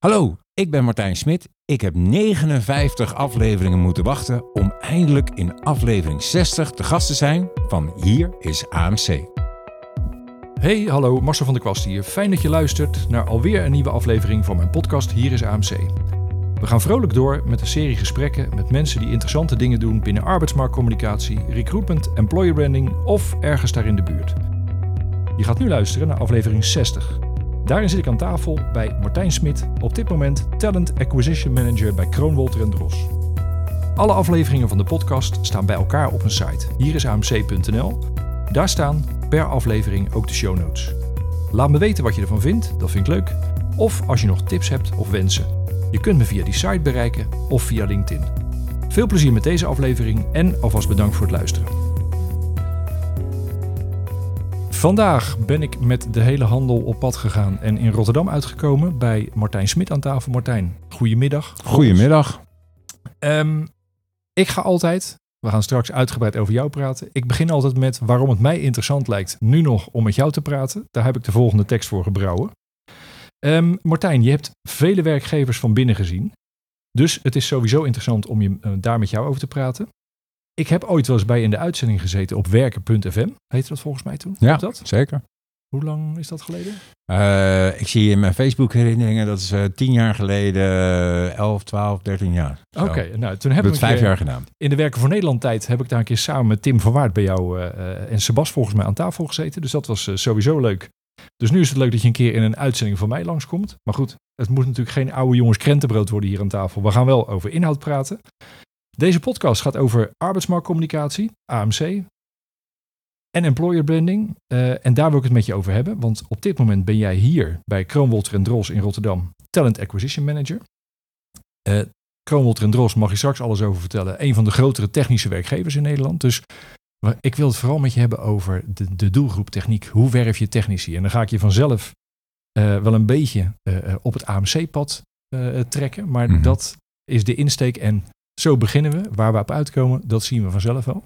Hallo, ik ben Martijn Smit. Ik heb 59 afleveringen moeten wachten om eindelijk in aflevering 60 te gast te zijn van Hier is AMC. Hey, hallo, Marcel van der Kwast hier. Fijn dat je luistert naar alweer een nieuwe aflevering van mijn podcast Hier is AMC. We gaan vrolijk door met een serie gesprekken met mensen die interessante dingen doen binnen arbeidsmarktcommunicatie, recruitment, employer branding of ergens daar in de buurt. Je gaat nu luisteren naar aflevering 60. Daarin zit ik aan tafel bij Martijn Smit, op dit moment Talent Acquisition Manager bij Kroonwolter en Dros. Alle afleveringen van de podcast staan bij elkaar op een site. Hier is amc.nl. Daar staan per aflevering ook de show notes. Laat me weten wat je ervan vindt, dat vind ik leuk. Of als je nog tips hebt of wensen. Je kunt me via die site bereiken of via LinkedIn. Veel plezier met deze aflevering en alvast bedankt voor het luisteren. Vandaag ben ik met de hele handel op pad gegaan en in Rotterdam uitgekomen bij Martijn Smit aan tafel. Martijn, goedemiddag. Goedemiddag. Um, ik ga altijd, we gaan straks uitgebreid over jou praten. Ik begin altijd met waarom het mij interessant lijkt nu nog om met jou te praten. Daar heb ik de volgende tekst voor gebrouwen. Um, Martijn, je hebt vele werkgevers van binnen gezien. Dus het is sowieso interessant om je, uh, daar met jou over te praten. Ik heb ooit wel eens bij in de uitzending gezeten op werken.fm. Heette dat volgens mij toen? Ja, dat? zeker. Hoe lang is dat geleden? Uh, ik zie in mijn Facebook herinneringen, dat is uh, tien jaar geleden, 11, 12, 13 jaar. Oké, okay, nou toen heb ik het vijf jaar gedaan. In de Werken voor Nederland tijd heb ik daar een keer samen met Tim van Waard bij jou en Sebas volgens mij aan tafel gezeten. Dus dat was sowieso leuk. Dus nu is het leuk dat je een keer in een uitzending van mij langskomt. Maar goed, het moet natuurlijk geen oude jongens krentenbrood worden hier aan tafel. We gaan wel over inhoud praten. Deze podcast gaat over arbeidsmarktcommunicatie, AMC, en employer branding. Uh, en daar wil ik het met je over hebben. Want op dit moment ben jij hier bij Kroonwolter en Dros in Rotterdam Talent Acquisition Manager. Uh, Kroonwolter en Dros mag je straks alles over vertellen. Een van de grotere technische werkgevers in Nederland. Dus ik wil het vooral met je hebben over de, de doelgroep techniek. Hoe werf je technici? En dan ga ik je vanzelf uh, wel een beetje op het AMC-pad trekken. Maar mm -hmm. dat is de insteek en zo beginnen we. Waar we op uitkomen, dat zien we vanzelf wel.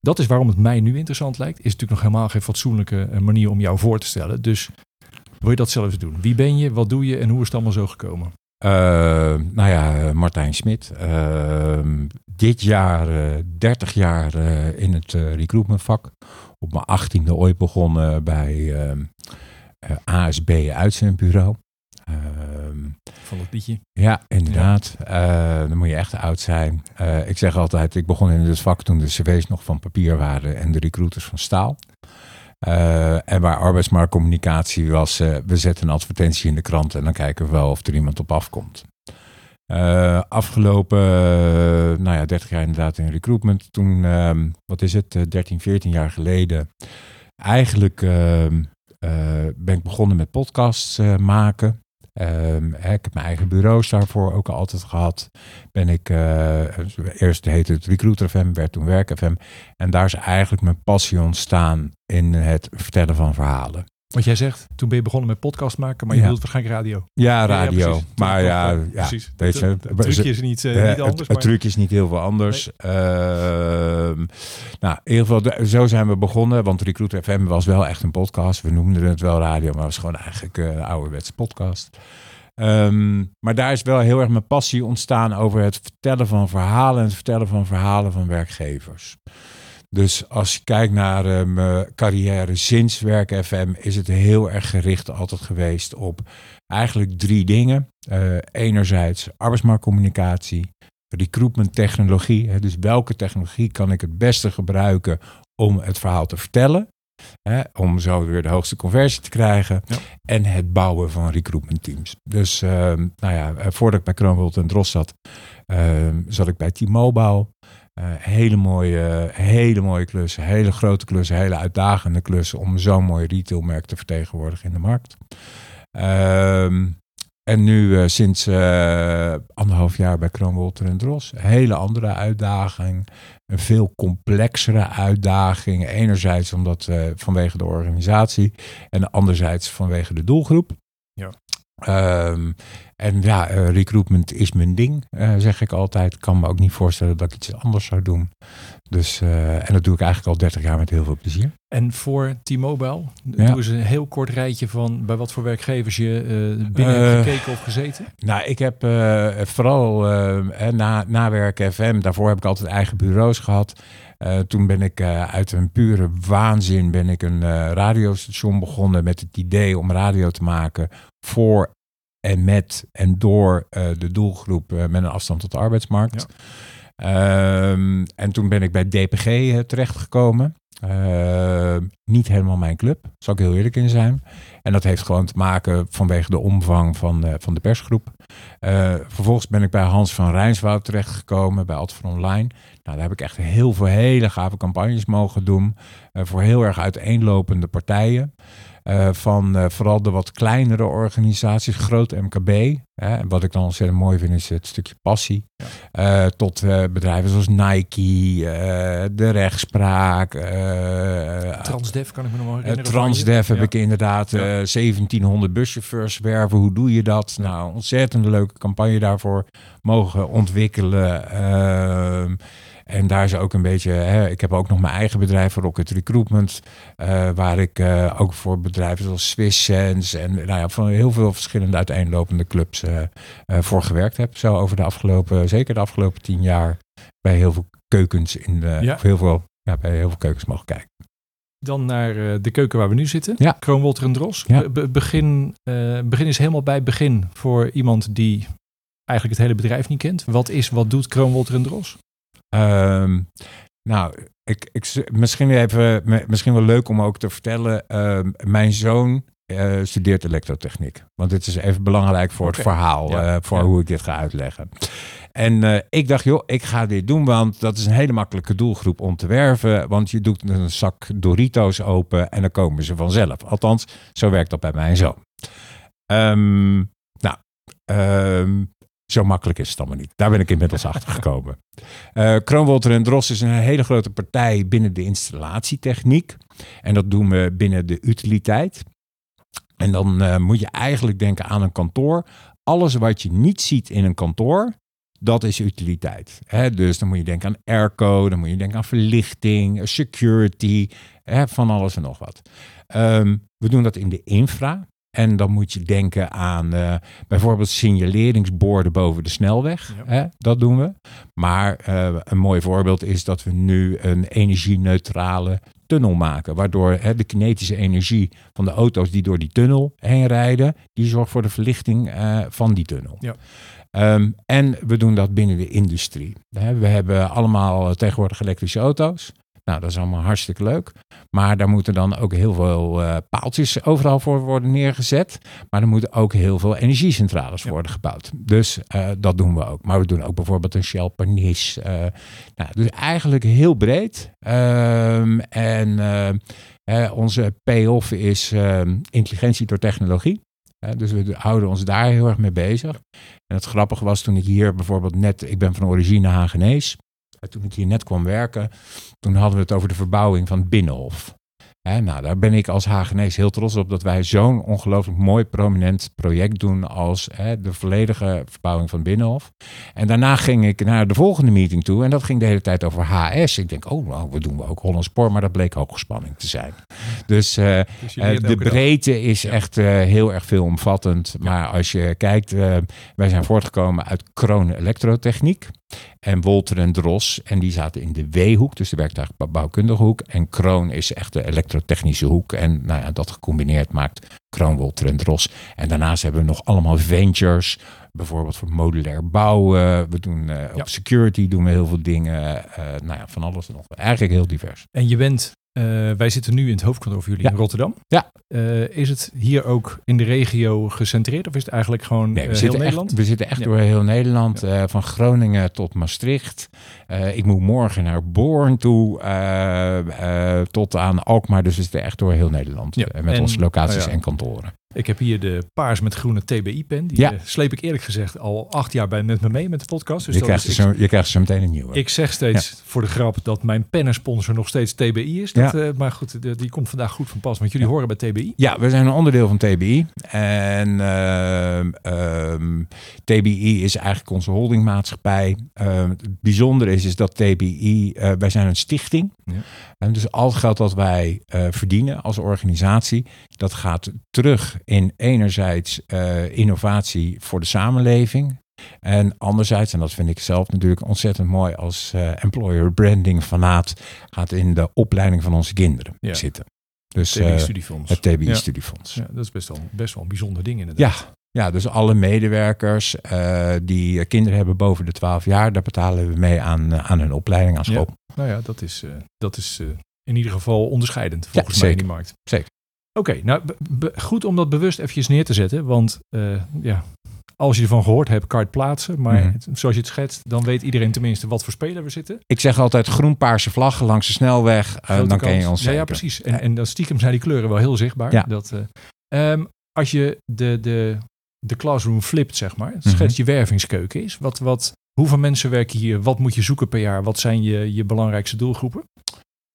Dat is waarom het mij nu interessant lijkt. Is natuurlijk nog helemaal geen fatsoenlijke manier om jou voor te stellen. Dus wil je dat zelf eens doen? Wie ben je, wat doe je en hoe is het allemaal zo gekomen? Uh, nou ja, Martijn Smit. Dit jaar uh, 30 jaar eh, in het recruitmentvak. Op mijn achttiende ooit begonnen bij ASB Uitzendbureau. Van dat liedje. Ja, inderdaad. Uh, dan moet je echt oud zijn. Uh, ik zeg altijd, ik begon in het vak toen de cv's nog van papier waren en de recruiters van staal. Uh, en waar arbeidsmarktcommunicatie was, we zetten een advertentie in de krant en dan kijken we wel of er iemand op afkomt. afgelopen, nou ja, 30 jaar inderdaad in recruitment. Toen, wat is het, 13, 14 jaar geleden, eigenlijk ben ik begonnen met podcasts maken. Um, ik heb mijn eigen bureaus daarvoor ook altijd gehad. Ben ik, uh, eerst heette het Recruiter FM, werd toen Werk FM. En daar is eigenlijk mijn passie ontstaan in het vertellen van verhalen. Want jij zegt, toen ben je begonnen met podcast maken, maar je ja. wilt waarschijnlijk radio. Ja, radio. Ja, maar ja, precies. Weet je, het, het trucje is niet, uh, niet anders. Het, het trucje is niet heel veel anders. Nee. Uh, nou, in ieder geval, zo zijn we begonnen. Want Recruiter FM was wel echt een podcast. We noemden het wel radio, maar het was gewoon eigenlijk uh, een ouderwetse podcast. Um, maar daar is wel heel erg mijn passie ontstaan over het vertellen van verhalen en het vertellen van verhalen van werkgevers. Dus als je kijkt naar uh, mijn carrière sinds Werk FM, is het heel erg gericht altijd geweest op eigenlijk drie dingen. Uh, enerzijds arbeidsmarktcommunicatie, recruitment technologie. Hè, dus welke technologie kan ik het beste gebruiken om het verhaal te vertellen? Hè, om zo weer de hoogste conversie te krijgen. Ja. En het bouwen van recruitment teams. Dus uh, nou ja, voordat ik bij Kroonwold en Dros zat, zat ik bij T-Mobile. Uh, hele, mooie, hele mooie klussen, hele grote klussen, hele uitdagende klussen om zo'n mooi retailmerk te vertegenwoordigen in de markt. Uh, en nu uh, sinds uh, anderhalf jaar bij Kroonwolter en Dros. Hele andere uitdaging. Een veel complexere uitdaging. Enerzijds omdat vanwege de organisatie. En anderzijds vanwege de doelgroep. Ja. Um, en ja, uh, recruitment is mijn ding, uh, zeg ik altijd. Ik kan me ook niet voorstellen dat ik iets anders zou doen. Dus, uh, en dat doe ik eigenlijk al 30 jaar met heel veel plezier. En voor T-Mobile, Ja. doe eens een heel kort rijtje van bij wat voor werkgevers je eh, binnen Eh, hebt gekeken of gezeten. Nou, ik heb eh, vooral eh, eh, na, nawerken FM, daarvoor heb ik altijd eigen bureaus gehad. Eh, toen ben ik eh, uit een pure waanzin ben ik een eh, radiostation begonnen met het idee om radio te maken voor en met en door eh, de doelgroep eh, met een afstand tot de arbeidsmarkt. Ehm, en toen ben ik bij DPG eh, terechtgekomen. Eh, niet helemaal mijn club, zal ik heel eerlijk in zijn. En dat heeft gewoon te maken vanwege de omvang van, van de persgroep. Eh, vervolgens ben ik bij Hans van Rijnswoud terechtgekomen, bij Alt van Online. Nou, daar heb ik echt heel veel hele gave campagnes mogen doen. voor heel erg uiteenlopende partijen. Eh, van eh, vooral de wat kleinere organisaties, groot MKB. Hè, en wat ik dan ontzettend mooi vind is het stukje passie. Eh, tot bedrijven zoals Nike, de rechtspraak. Transdev kan ik me nog wel herinneren. Transdev heb ik inderdaad eh, 1700 buschauffeurs werven. Hoe doe je dat? Nou, ontzettend leuke campagne daarvoor mogen ontwikkelen. En daar is ook een beetje, hè, ik heb ook nog mijn eigen bedrijf, Rocket Recruitment, eh, waar ik eh, ook voor bedrijven zoals Swiss Sense en nou ja, van heel veel verschillende uiteenlopende clubs eh, voor gewerkt heb. Zo over de afgelopen, zeker de afgelopen tien jaar, bij heel veel keukens in de, Ja. of heel veel, ja, bij heel veel keukens mogen kijken. Dan naar de keuken waar we nu zitten. Ja. Kroonwolter en Dros. Ja. Be- be- begin, begin is helemaal bij het begin voor iemand die eigenlijk het hele bedrijf niet kent. Wat is, wat doet Kroonwolter en Dros? Ehm, nou, ik, ik, misschien, even, misschien wel leuk om ook te vertellen. ehm, mijn zoon eh, studeert elektrotechniek. Want dit is even belangrijk voor het verhaal. Ja. eh, voor Ja. hoe ik dit ga uitleggen. En eh, ik dacht, joh, ik ga dit doen. Want dat is een hele makkelijke doelgroep om te werven. Want je doet een zak Doritos open en dan komen ze vanzelf. Althans, zo werkt dat bij mijn zoon. Ehm, nou, ehm, zo makkelijk is het allemaal niet. Daar ben ik inmiddels achter gekomen. Eh Kroonwolter en Dros is een hele grote partij binnen de installatietechniek. En dat doen we binnen de utiliteit. En dan eh, moet je eigenlijk denken aan een kantoor. Alles wat je niet ziet in een kantoor, dat is utiliteit. Dus dan moet je denken aan airco, dan moet je denken aan verlichting, security, van alles en nog wat. Ehm, we doen dat in de infra. En dan moet je denken aan eh, bijvoorbeeld signaleringsborden boven de snelweg. Ja. Hè? Dat doen we. Maar eh, een mooi voorbeeld is dat we nu een energie-neutrale tunnel maken. Waardoor hè, de kinetische energie van de auto's die door die tunnel heen rijden, die zorgt voor de verlichting eh, van die tunnel. Ja. Ehm, en we doen dat binnen de industrie. We hebben allemaal tegenwoordig elektrische auto's. Nou, dat is allemaal hartstikke leuk. Maar daar moeten dan ook heel veel eh, paaltjes overal voor worden neergezet. Maar er moeten ook heel veel energiecentrales Ja. worden gebouwd. Dus eh, dat doen we ook. Maar we doen ook bijvoorbeeld een Shell Pernis. eh, nou, dus eigenlijk heel breed. Ehm, en onze payoff is ehm, intelligentie door technologie. Dus we houden ons daar heel erg mee bezig. En het grappige was toen ik hier bijvoorbeeld net, ik ben van origine Hagenees. En Toen ik hier net kwam werken, toen hadden we het over de verbouwing van het Binnenhof. Hè, nou, daar ben ik als Hagenees heel trots op dat wij zo'n ongelooflijk mooi prominent project doen als hè, de volledige verbouwing van het Binnenhof. En daarna ging ik naar de volgende meeting toe en dat ging de hele tijd over HS. Ik denk, oh, nou, we doen we ook Holland Sport, maar dat bleek hogespanning te zijn. Dus eh, Dus eh, de dag. breedte is Ja. echt eh, heel erg veelomvattend. Maar als je kijkt, wij zijn voortgekomen uit Kronen Elektrotechniek. En Wolter en Dros. En die zaten in de W-hoek, dus de werktuigbouwkundige hoek. En Kroon is echt de elektrotechnische hoek. En nou ja, dat gecombineerd maakt Kroon, Wolter en Dros. En daarnaast hebben we nog allemaal ventures. Bijvoorbeeld voor modulair bouwen. We doen Ja. op security doen we heel veel dingen. eh, nou ja, van alles en nog. Eigenlijk heel divers. En je bent, eh, wij zitten nu in het hoofdkantoor van jullie Ja. in Rotterdam. Ja. Eh, is het hier ook in de regio gecentreerd of is het eigenlijk gewoon Nee, we, eh, heel Nederland? echt, we zitten echt Ja. door heel Nederland, van Groningen tot Maastricht. Ik moet morgen naar Born toe, tot aan Alkmaar. Dus we zitten echt door heel Nederland met en- onze locaties ja. en kantoren. Ik heb hier de paars met groene TBI-pen. Die Ja. eh, sleep ik eerlijk gezegd al acht jaar bij, met me mee met de podcast. Dus je, dat krijgt is- ik, zo, je krijgt zo meteen een nieuwe. ik zeg steeds voor de grap dat mijn pennensponsor nog steeds TBI is. Dat, eh, maar goed, de- die komt vandaag goed van pas. Want jullie horen bij TBI. Ja, we zijn een onderdeel van TBI. En ehm, ehm, TBI is eigenlijk onze holdingmaatschappij. Ehm, het bijzondere is, is dat TBI, eh, wij zijn een stichting. Ja. En dus al het geld dat wij verdienen als organisatie, dat gaat terug in enerzijds eh, innovatie voor de samenleving. En anderzijds, en dat vind ik zelf natuurlijk ontzettend mooi als eh, employer branding fanaat, gaat in de opleiding van onze kinderen Ja. zitten. Dus eh, TBI-studiefonds. het TBI Ja. Ja, dat is best wel, best wel een bijzonder ding inderdaad. Ja, ja dus alle medewerkers eh, die eh, kinderen hebben boven de 12 jaar, daar betalen we mee aan, eh, aan hun opleiding aan school. Nou ja, dat is, eh, dat is eh, in ieder geval onderscheidend volgens Ja, mij in die markt. Zeker. Oké, nou goed om dat bewust eventjes neer te zetten. Want eh, ja, als je ervan gehoord hebt, kan je het plaatsen. Maar Mhm. het- zoals je het schetst, dan weet iedereen tenminste wat voor speler we zitten. Ik zeg altijd groen-paarse vlaggen langs de snelweg, eh, dan ken je ons ja, ja, precies. En, en dan stiekem zijn die kleuren wel heel zichtbaar. Ja. Dat, eh, ehm, als je de, de, de classroom flipt, zeg maar. Mhm. Schets je wervingskeuken is. Wat, wat, hoeveel mensen werken hier? Wat moet je zoeken per jaar? Wat zijn je, je belangrijkste doelgroepen?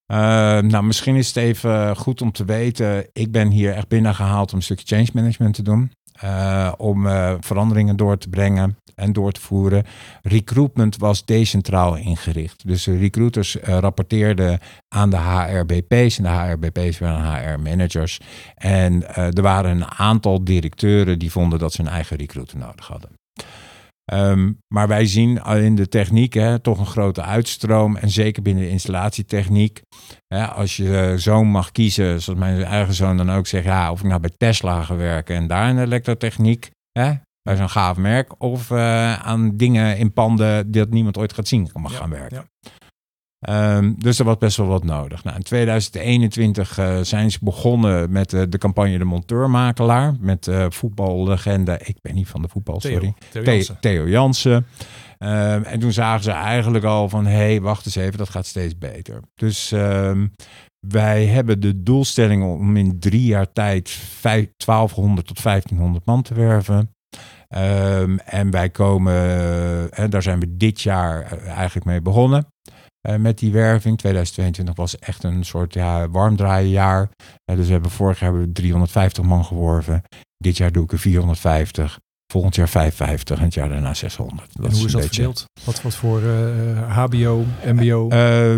Eh, nou, misschien is het even goed om te weten. Ik ben hier echt binnengehaald om een stukje change management te doen. Eh, om eh, veranderingen door te brengen en door te voeren. Recruitment was decentraal ingericht. Dus de recruiters eh, rapporteerden aan de HRBP's en de HRBP's aan HR-managers. En er waren een aantal directeuren die vonden dat ze een eigen recruiter nodig hadden. Ehm, maar wij zien in de techniek hè, toch een grote uitstroom. En zeker binnen de installatietechniek. Hè, als je eh, zoon mag kiezen, zoals mijn eigen zoon dan ook zegt. Ja, of ik nou bij Tesla ga werken en daar in de elektrotechniek. Hè, bij zo'n gaaf merk. Of eh, aan dingen in panden die dat niemand ooit gaat zien mag Ja, gaan werken. ja. Ehm, dus er was best wel wat nodig. Nou, in 2021 eh, zijn ze begonnen met eh, de campagne De Monteurmakelaar. Met eh voetballegende, ik ben niet van de voetbal, Theo, sorry. Theo The- Jansen. Theo Jansen. Ehm, en toen zagen ze eigenlijk al van, hé, hey, wacht eens even, dat gaat steeds beter. Dus ehm, wij hebben de doelstelling om in drie jaar tijd vijf- 1200 tot 1500 man te werven. En wij komen, en daar zijn we dit jaar eigenlijk mee begonnen. Eh, met die werving. 2022 was echt een soort ja, warmdraaienjaar. Eh, dus we hebben vorig jaar hebben we 350 man geworven. Dit jaar doe ik er 450. Volgend jaar 550 en het jaar daarna 600. En hoe is dat beetje- verdeeld? Wat, wat voor eh, HBO, MBO?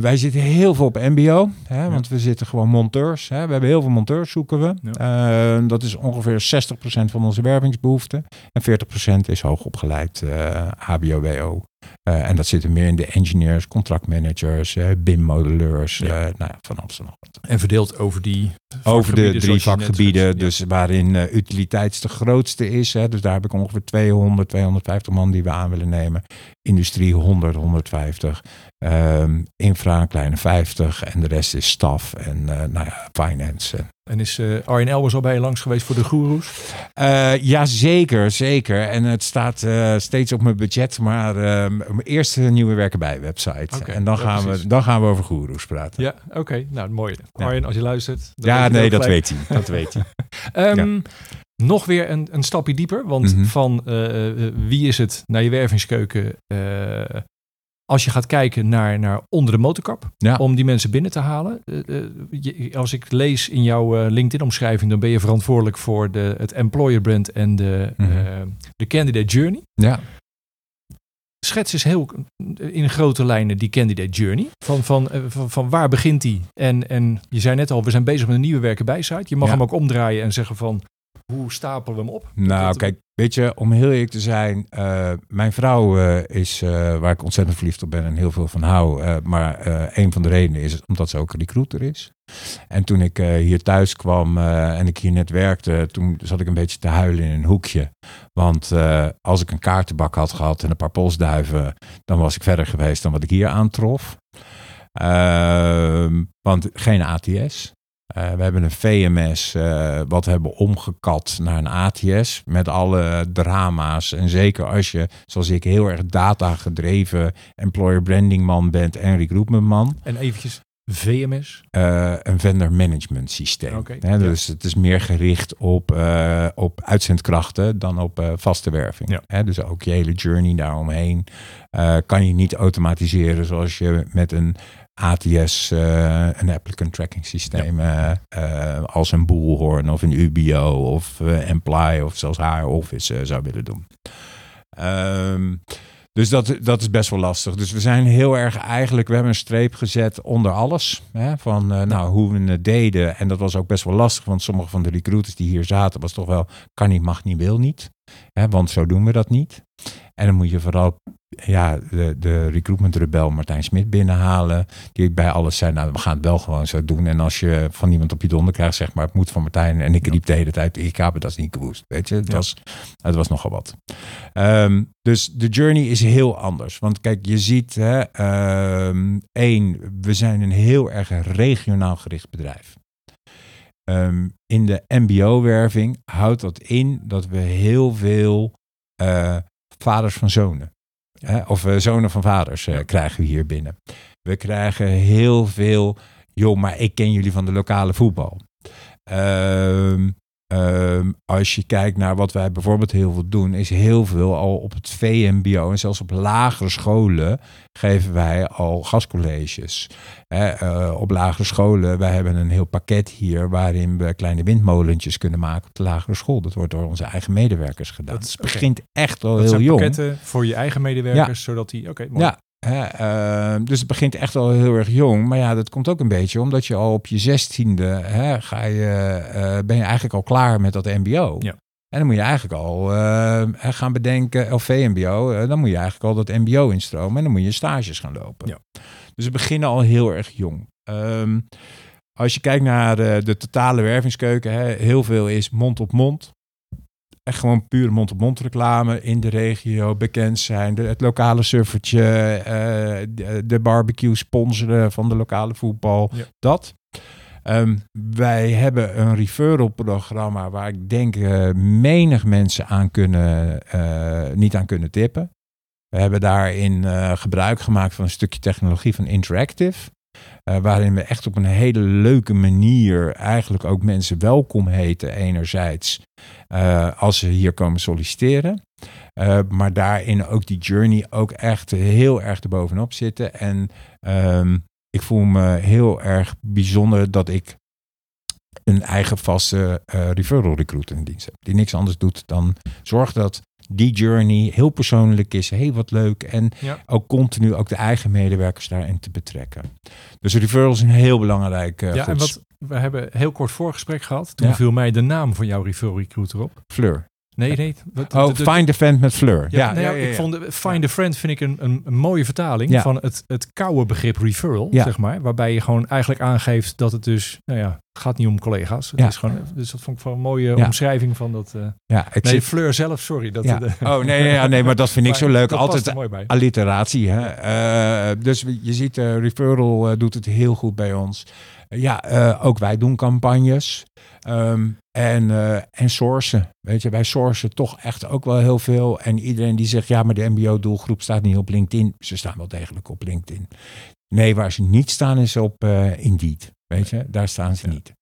Wij zitten heel veel op MBO, hè, want we zitten gewoon monteurs. Hè. We hebben heel veel monteurs zoeken we. Dat is ongeveer 60% van onze wervingsbehoeften. En 40% is hoogopgeleid eh HBO-WO. Eh, en dat zitten meer in de engineers, contractmanagers, eh BIM-modelleurs, Ja. eh, nou ja, van alles en nog wat. en verdeeld over die Over de drie net vakgebieden, dus waarin utiliteits de grootste is. Hè, dus daar heb ik ongeveer 200, 250 man die we aan willen nemen. Industrie 100, 150. Ehm, infra kleine 50. En de rest is staf en eh, nou ja, finance. En is eh Arjen Elbers al bij je langs geweest voor de goeroes? Eh, ja, zeker, zeker. En het staat steeds op mijn budget, maar ehm, eerst een nieuwe werken bij website. En dan gaan, precies. we, dan gaan we over goeroes praten. Ja, oké. Nou, mooi. Ja. Arjen, als je luistert. Ja, nee, dat weet hij. Dat weet hij. Ehm, Nog weer een, een stapje dieper. Want Mhm. van wie is het naar je wervingskeuken. Als je gaat kijken naar, naar onder de motorkap. Ja. Om die mensen binnen te halen. Eh, eh, je- als ik lees in jouw eh, LinkedIn-omschrijving. Dan ben je verantwoordelijk voor de, het employer brand en de, Mhm. de candidate journey. Ja. Schets eens heel in grote lijnen die candidate journey. Van, van, van, van waar begint die? En, en je zei net al, we zijn bezig met een nieuwe werken bij site. Je mag Ja. hem ook omdraaien en zeggen van hoe stapelen we hem op? Nou, kijk, weet je, om heel eerlijk te zijn, eh, mijn vrouw eh, is eh, waar ik ontzettend verliefd op ben en heel veel van hou. maar een van de redenen is omdat ze ook recruiter is. En toen ik hier thuis kwam en ik hier net werkte, toen zat ik een beetje te huilen in een hoekje. Want als ik een kaartenbak had gehad en een paar polsduiven, dan was ik verder geweest dan wat ik hier aantrof. Ehm, want geen ATS. Eh, we hebben een VMS eh, wat we hebben omgekat naar een ATS met alle drama's. En zeker als je, zoals ik, heel erg data gedreven employer branding man bent en recruitment man. En eventjes, VMS? Uh, een vendor management systeem. Okay, dus het is meer gericht op, uh, op uitzendkrachten dan op uh, vaste werving. Ja. Dus ook je hele journey daaromheen kan je niet automatiseren zoals je met een ATS, een applicant tracking systeem, ja. als een Bullhorn of een UBO of Employ of zelfs HR Office zou willen doen. Um, dus dat, dat is best wel lastig. Dus we zijn heel erg eigenlijk, we hebben een streep gezet onder alles. Hè, van uh, nou, hoe we het deden. En dat was ook best wel lastig, want sommige van de recruiters die hier zaten, was toch wel kan niet, mag niet, wil niet. Hè, want zo doen we dat niet. En dan moet je vooral ja, de, de recruitment rebel Martijn Smit binnenhalen. Die bij alles zei, nou we gaan het wel gewoon zo doen. En als je van iemand op je donder krijgt, zeg maar, het moet van Martijn. En ik riep de hele tijd, ik heb het, dat is niet gewoest. Weet je, het, Ja. was, het was nogal wat. Ehm, dus de journey is heel anders. Want kijk, je ziet, hè, ehm, één, we zijn een heel erg regionaal gericht bedrijf. Ehm, in de MBO-werving houdt dat in dat we heel veel eh, vaders van zonen, of eh, zonen van vaders eh, krijgen we hier binnen. We krijgen heel veel, joh, maar ik ken jullie van de lokale voetbal. Ehm, ehm, als je kijkt naar wat wij bijvoorbeeld heel veel doen, is heel veel al op het VMBO en zelfs op lagere scholen geven wij al gastcolleges. Hè, eh, op lagere scholen, wij hebben een heel pakket hier waarin we kleine windmolentjes kunnen maken op de lagere school. Dat wordt door onze eigen medewerkers gedaan. Dat begint echt al Dat heel zijn jong. pakketten voor je eigen medewerkers, zodat die... Oké, mooi. Ja, hè, eh, dus het begint echt al heel erg jong. Maar ja, dat komt ook een beetje omdat je al op je zestiende hè, ga je, eh, ben je eigenlijk al klaar met dat mbo. Ja. En dan moet je eigenlijk al eh, gaan bedenken, of VMBO, eh, dan moet je eigenlijk al dat mbo instromen. En dan moet je stages gaan lopen. Ja. Dus we beginnen al heel erg jong. Ehm, als je kijkt naar de, de totale wervingskeuken, hè, heel veel is mond op mond. Echt gewoon puur mond-op-mond reclame in de regio, bekend zijn. De, het lokale surfertje, eh, de, de barbecue sponsoren van de lokale voetbal. Ja. Dat. Ehm, wij hebben een referral programma waar ik denk eh, menig mensen aan kunnen, eh, niet aan kunnen tippen. We hebben daarin eh, gebruik gemaakt van een stukje technologie van Interactive. Eh, waarin we echt op een hele leuke manier eigenlijk ook mensen welkom heten enerzijds. eh, als ze hier komen solliciteren. Eh, maar daarin ook die journey ook echt heel erg erbovenop zitten. En ehm, ik voel me heel erg bijzonder dat ik een eigen vaste referral recruiter in dienst heb. Die niks anders doet dan zorg dat die journey heel persoonlijk is. Heel wat leuk. En Ja. ook continu ook de eigen medewerkers daarin te betrekken. Dus referral is een heel belangrijk eh Ja, en wat, we hebben een heel kort voorgesprek gehad. Toen Ja. viel mij de naam van jouw referral recruiter op. Fleur. Nee, nee. wat- Oh, de- de- find a friend met Fleur. Ja, Ja, nou ja, ja, ja, ja. ik vond Find a Friend vind ik een, een, een mooie vertaling van het, het koude begrip referral, zeg maar. Waarbij je gewoon eigenlijk aangeeft dat het dus, nou ja, gaat niet om collega's. Het Ja. is gewoon, dus dat vond ik wel een mooie omschrijving van dat. eh, Ja, ik nee, zit- Fleur zelf, sorry. Dat, Oh nee, ja, nee, maar dat vind ik zo leuk. Altijd er mooi bij. alliteratie. Hè? Eh, dus je ziet, eh, referral doet het heel goed bij ons. Ja, ook wij doen campagnes. Ehm, en, eh, en sourcen. Weet je, wij sourcen toch echt ook wel heel veel. En iedereen die zegt, ja, maar de MBO-doelgroep staat niet op LinkedIn. Ze staan wel degelijk op LinkedIn. Nee, waar ze niet staan is op eh, Indeed. Weet je, daar staan ze Ja. niet.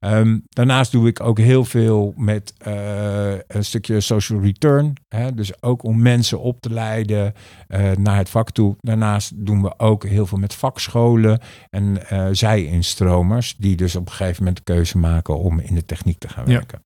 Ehm, daarnaast doe ik ook heel veel met eh, een stukje social return. Hè? Dus ook om mensen op te leiden eh, naar het vak toe. Daarnaast doen we ook heel veel met vakscholen en eh zij-instromers. Die dus op een gegeven moment de keuze maken om in de techniek te gaan Ja. werken.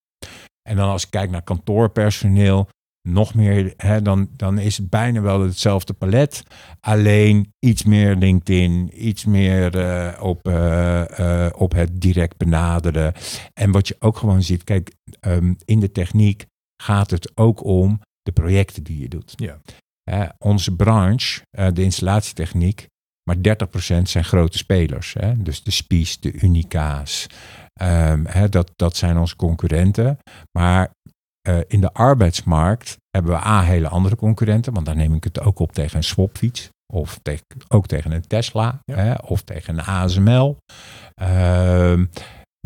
En dan als ik kijk naar kantoorpersoneel, nog meer, hè, dan, dan is het bijna wel hetzelfde palet. Alleen iets meer LinkedIn, iets meer eh, op, eh, eh, op het direct benaderen. En wat je ook gewoon ziet, kijk, ehm, in de techniek gaat het ook om de projecten die je doet. Ja. Onze branche, de installatietechniek, maar 30% zijn grote spelers. Hè? Dus de Spies, de Unica's, ehm, hè, dat, dat zijn onze concurrenten. Maar eh, in de arbeidsmarkt hebben we A, hele andere concurrenten, want daar neem ik het ook op tegen een swapfiets. Of tegen, ook tegen een Tesla, Ja. hè, of tegen een ASML. Ehm,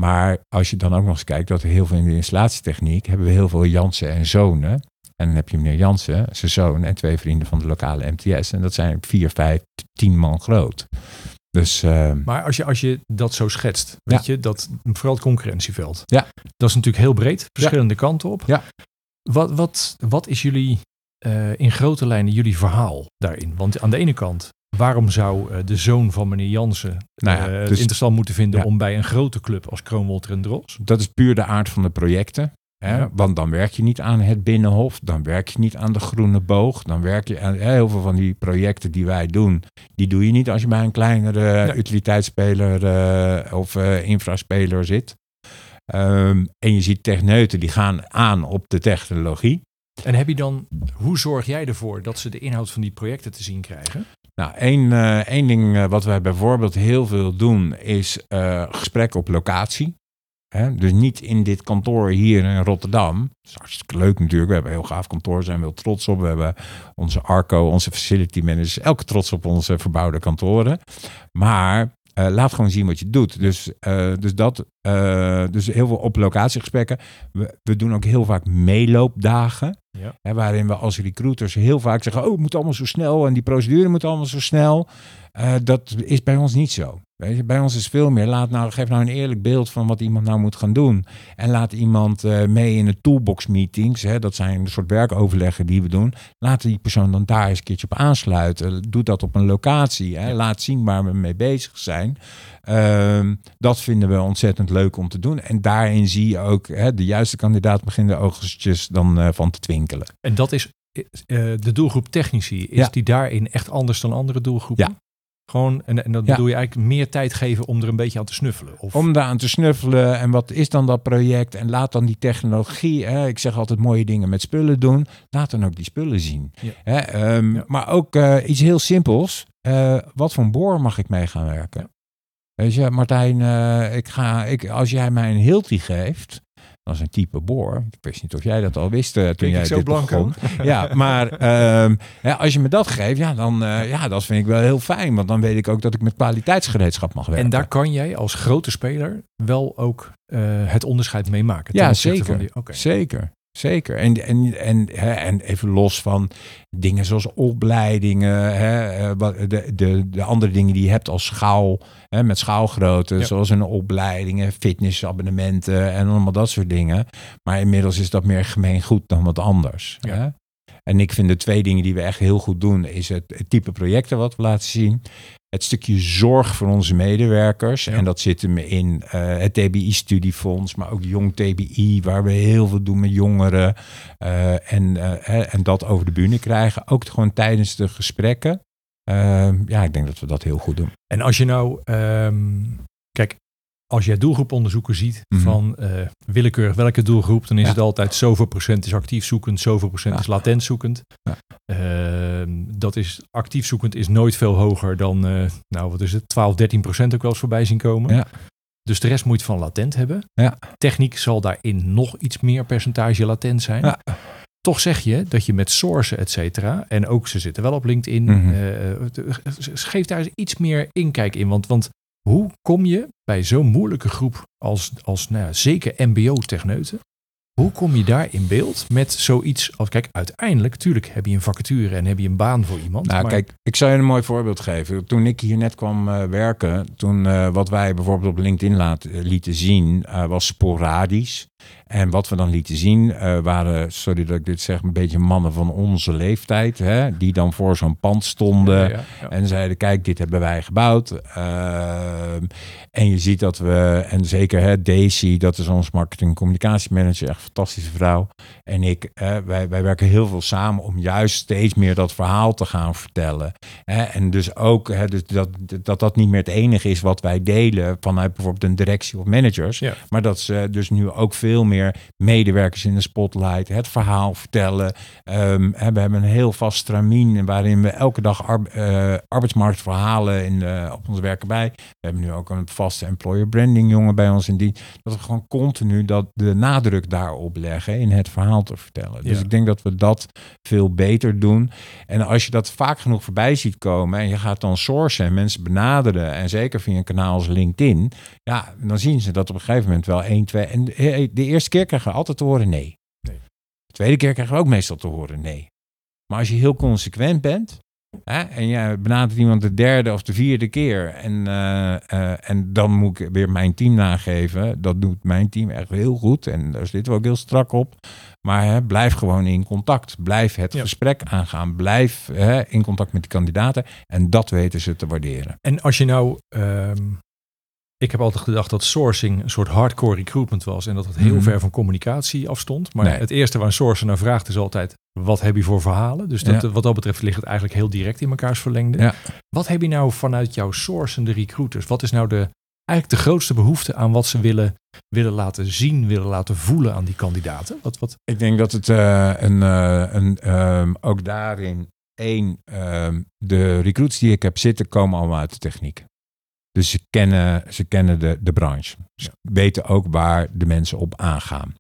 maar als je dan ook nog eens kijkt dat er heel veel in de installatietechniek hebben we heel veel Jansen en zonen. En dan heb je meneer Jansen, zijn zoon en twee vrienden van de lokale MTS. En dat zijn vier, vijf, tien man groot. Dus uh, Maar als je, als je dat zo schetst, weet je, dat vooral het concurrentieveld. Ja. Dat is natuurlijk heel breed, verschillende kanten op. Ja. Wat, wat, wat is jullie uh, in grote lijnen jullie verhaal daarin? Want aan de ene kant, waarom zou uh, de zoon van meneer Jansen Nou ja, het dus- interessant moeten vinden om bij een grote club als Kroonwolter en Dros? dat is puur de aard van de projecten. Hè? Ja. Want dan werk je niet aan het Binnenhof, dan werk je niet aan de Groene Boog, dan werk je aan heel veel van die projecten die wij doen. Die doe je niet als je bij een kleinere Nee. utiliteitsspeler eh, of eh, infraspeler zit. Ehm, en je ziet techneuten die gaan aan op de technologie. En heb je dan, hoe zorg jij ervoor dat ze de inhoud van die projecten te zien krijgen? Nou, één, eh, één ding wat wij bijvoorbeeld heel veel doen is gesprek op locatie. Dus niet in dit kantoor hier in Rotterdam. Dat is hartstikke leuk natuurlijk. We hebben een heel gaaf kantoor, zijn we heel trots op. We hebben onze Arco, onze facility managers, elke trots op onze verbouwde kantoren. Maar eh, laat gewoon zien wat je doet. Dus, eh, dus, dat, eh, dus heel veel op locatiegesprekken. We, we doen ook heel vaak meeloopdagen. Ja. Hè, waarin we als recruiters heel vaak zeggen: Oh, het moet allemaal zo snel en die procedure moet allemaal zo snel. Dat is bij ons niet zo. Weet je, bij ons is veel meer. Laat nou, geef nou een eerlijk beeld van wat iemand nou moet gaan doen. En laat iemand eh, mee in de toolbox meetings. Hè, dat zijn een soort werkoverleggen die we doen. Laat die persoon dan daar eens een keertje op aansluiten. Doe dat op een locatie. Hè. Laat zien waar we mee bezig zijn. Ehm, dat vinden we ontzettend leuk om te doen. En daarin zie je ook hè, de juiste kandidaat begint de oogstjes dan eh, van te twinkelen. En dat is eh, de doelgroep technici. Is Ja. die daarin echt anders dan andere doelgroepen? Ja. Gewoon, en, en dat Ja. bedoel je eigenlijk meer tijd geven om er een beetje aan te snuffelen? Of, Om daaraan te snuffelen en wat is dan dat project en laat dan die technologie, hè, ik zeg altijd mooie dingen met spullen doen, laat dan ook die spullen zien. Ja. Hè, ehm, Ja. Maar ook eh, iets heel simpels, eh, wat voor boor mag ik mee gaan werken? Weet je, Martijn, eh, ik ga, ik, als jij mij een Hilti geeft, dat is een type boor. Ik wist niet of jij dat al wist eh, toen jij ik zo dit blanco? begon. Ja, maar ehm, ja, als je me dat geeft, ja, dan eh, ja, dat vind ik wel heel fijn. Want dan weet ik ook dat ik met kwaliteitsgereedschap mag werken. en daar kan jij als grote speler wel ook eh, het onderscheid mee maken. Ja, zeker. Van die, Oké. Zeker, zeker. En, en, en, hè, en even los van dingen zoals opleidingen, hè, eh, de, de, de andere dingen die je hebt als schaal, hè, met schaalgrootte, Ja. zoals een opleidingen, fitnessabonnementen en allemaal dat soort dingen. Maar inmiddels is dat meer gemeengoed dan wat anders. Ja. Hè? En ik vind de twee dingen die we echt heel goed doen, is het, het type projecten wat we laten zien. Het stukje zorg voor onze medewerkers. Ja. En dat zit hem in eh, het TBI-studiefonds, maar ook Jong TBI, waar we heel veel doen met jongeren. Eh, en, eh, en dat over de bühne krijgen. Ook gewoon tijdens de gesprekken. Ja, ik denk dat we dat heel goed doen. En als je nou, ehm, kijk, als jij doelgroeponderzoeken ziet Mhm. van eh, willekeurig welke doelgroep, dan is Ja. het altijd zoveel procent is actief zoekend, zoveel procent Ja. is latent zoekend. Ja. Ehm, dat is actief zoekend is nooit veel hoger dan, eh, nou wat is het, 12, 13 procent ook wel eens voorbij zien komen. Dus de rest moet je van latent hebben. Ja. Techniek zal daarin nog iets meer percentage latent zijn. Toch zeg je dat je met sourcen, et cetera, en ook ze zitten wel op LinkedIn, Mhm. eh, geef daar eens iets meer inkijk in. Want, want hoe kom je bij zo'n moeilijke groep als, als nou ja, zeker MBO-techneuten, hoe kom je daar in beeld met zoiets als, kijk, uiteindelijk, tuurlijk heb je een vacature en heb je een baan voor iemand. Nou, maar- kijk, ik zal je een mooi voorbeeld geven. Toen ik hier net kwam eh, werken, toen eh, wat wij bijvoorbeeld op LinkedIn laat, eh, lieten zien, was sporadisch. En wat we dan lieten zien, eh, waren, sorry dat ik dit zeg, een beetje mannen van onze leeftijd, hè, die dan voor zo'n pand stonden. Ja, ja, ja. En zeiden, kijk, dit hebben wij gebouwd. Ehm, en je ziet dat we, en zeker hè, Daisy, dat is ons marketing communicatiemanager, echt een fantastische vrouw. En ik, hè, wij, wij werken heel veel samen om juist steeds meer dat verhaal te gaan vertellen. Hè, en dus ook hè, dus dat, dat dat niet meer het enige is wat wij delen vanuit bijvoorbeeld een directie of managers. Maar dat ze dus nu ook veel meer medewerkers in de spotlight, het verhaal vertellen. Hè, we hebben een heel vast stramien waarin we elke dag ar- eh, arbeidsmarktverhalen in, de- op ons werken bij. We hebben nu ook een vaste employer branding jongen bij ons in die. Dat we gewoon continu dat de nadruk daarop leggen in het verhaal te vertellen. Dus Ja. ik denk dat we dat veel beter doen. En als je dat vaak genoeg voorbij ziet komen en je gaat dan sourcen en mensen benaderen en zeker via een kanaal als LinkedIn, ja, dan zien ze dat op een gegeven moment wel één, twee. En de de eerste keer krijgen we altijd te horen nee. Nee. De tweede keer krijgen we ook meestal te horen nee. Maar als je heel consequent bent Hè? En je benadert iemand de derde of de vierde keer. En, eh, eh, en dan moet ik weer mijn team nageven. Dat doet mijn team echt heel goed. En daar zitten we ook heel strak op. Maar hè, blijf gewoon in contact. Blijf het Ja. gesprek aangaan. Blijf hè, in contact met de kandidaten. En dat weten ze te waarderen. En als je nou... ehm, ik heb altijd gedacht dat sourcing een soort hardcore recruitment was. En dat het heel Mhm. ver van communicatie afstond. Maar Nee. het eerste waar een sourcer naar vraagt is altijd... Wat heb je voor verhalen? Dus dat, Ja. wat dat betreft ligt het eigenlijk heel direct in mekaars verlengde. Ja. Wat heb je nou vanuit jouw sourcende recruiters? Wat is nou de, eigenlijk de grootste behoefte aan wat ze willen, willen laten zien, willen laten voelen aan die kandidaten? Wat, wat, Ik denk dat het eh, een, eh, een ehm, ook daarin één, ehm, de recruits die ik heb zitten komen allemaal uit de techniek. Dus ze kennen, ze kennen de, de branche. Ze weten ook waar de mensen op aangaan.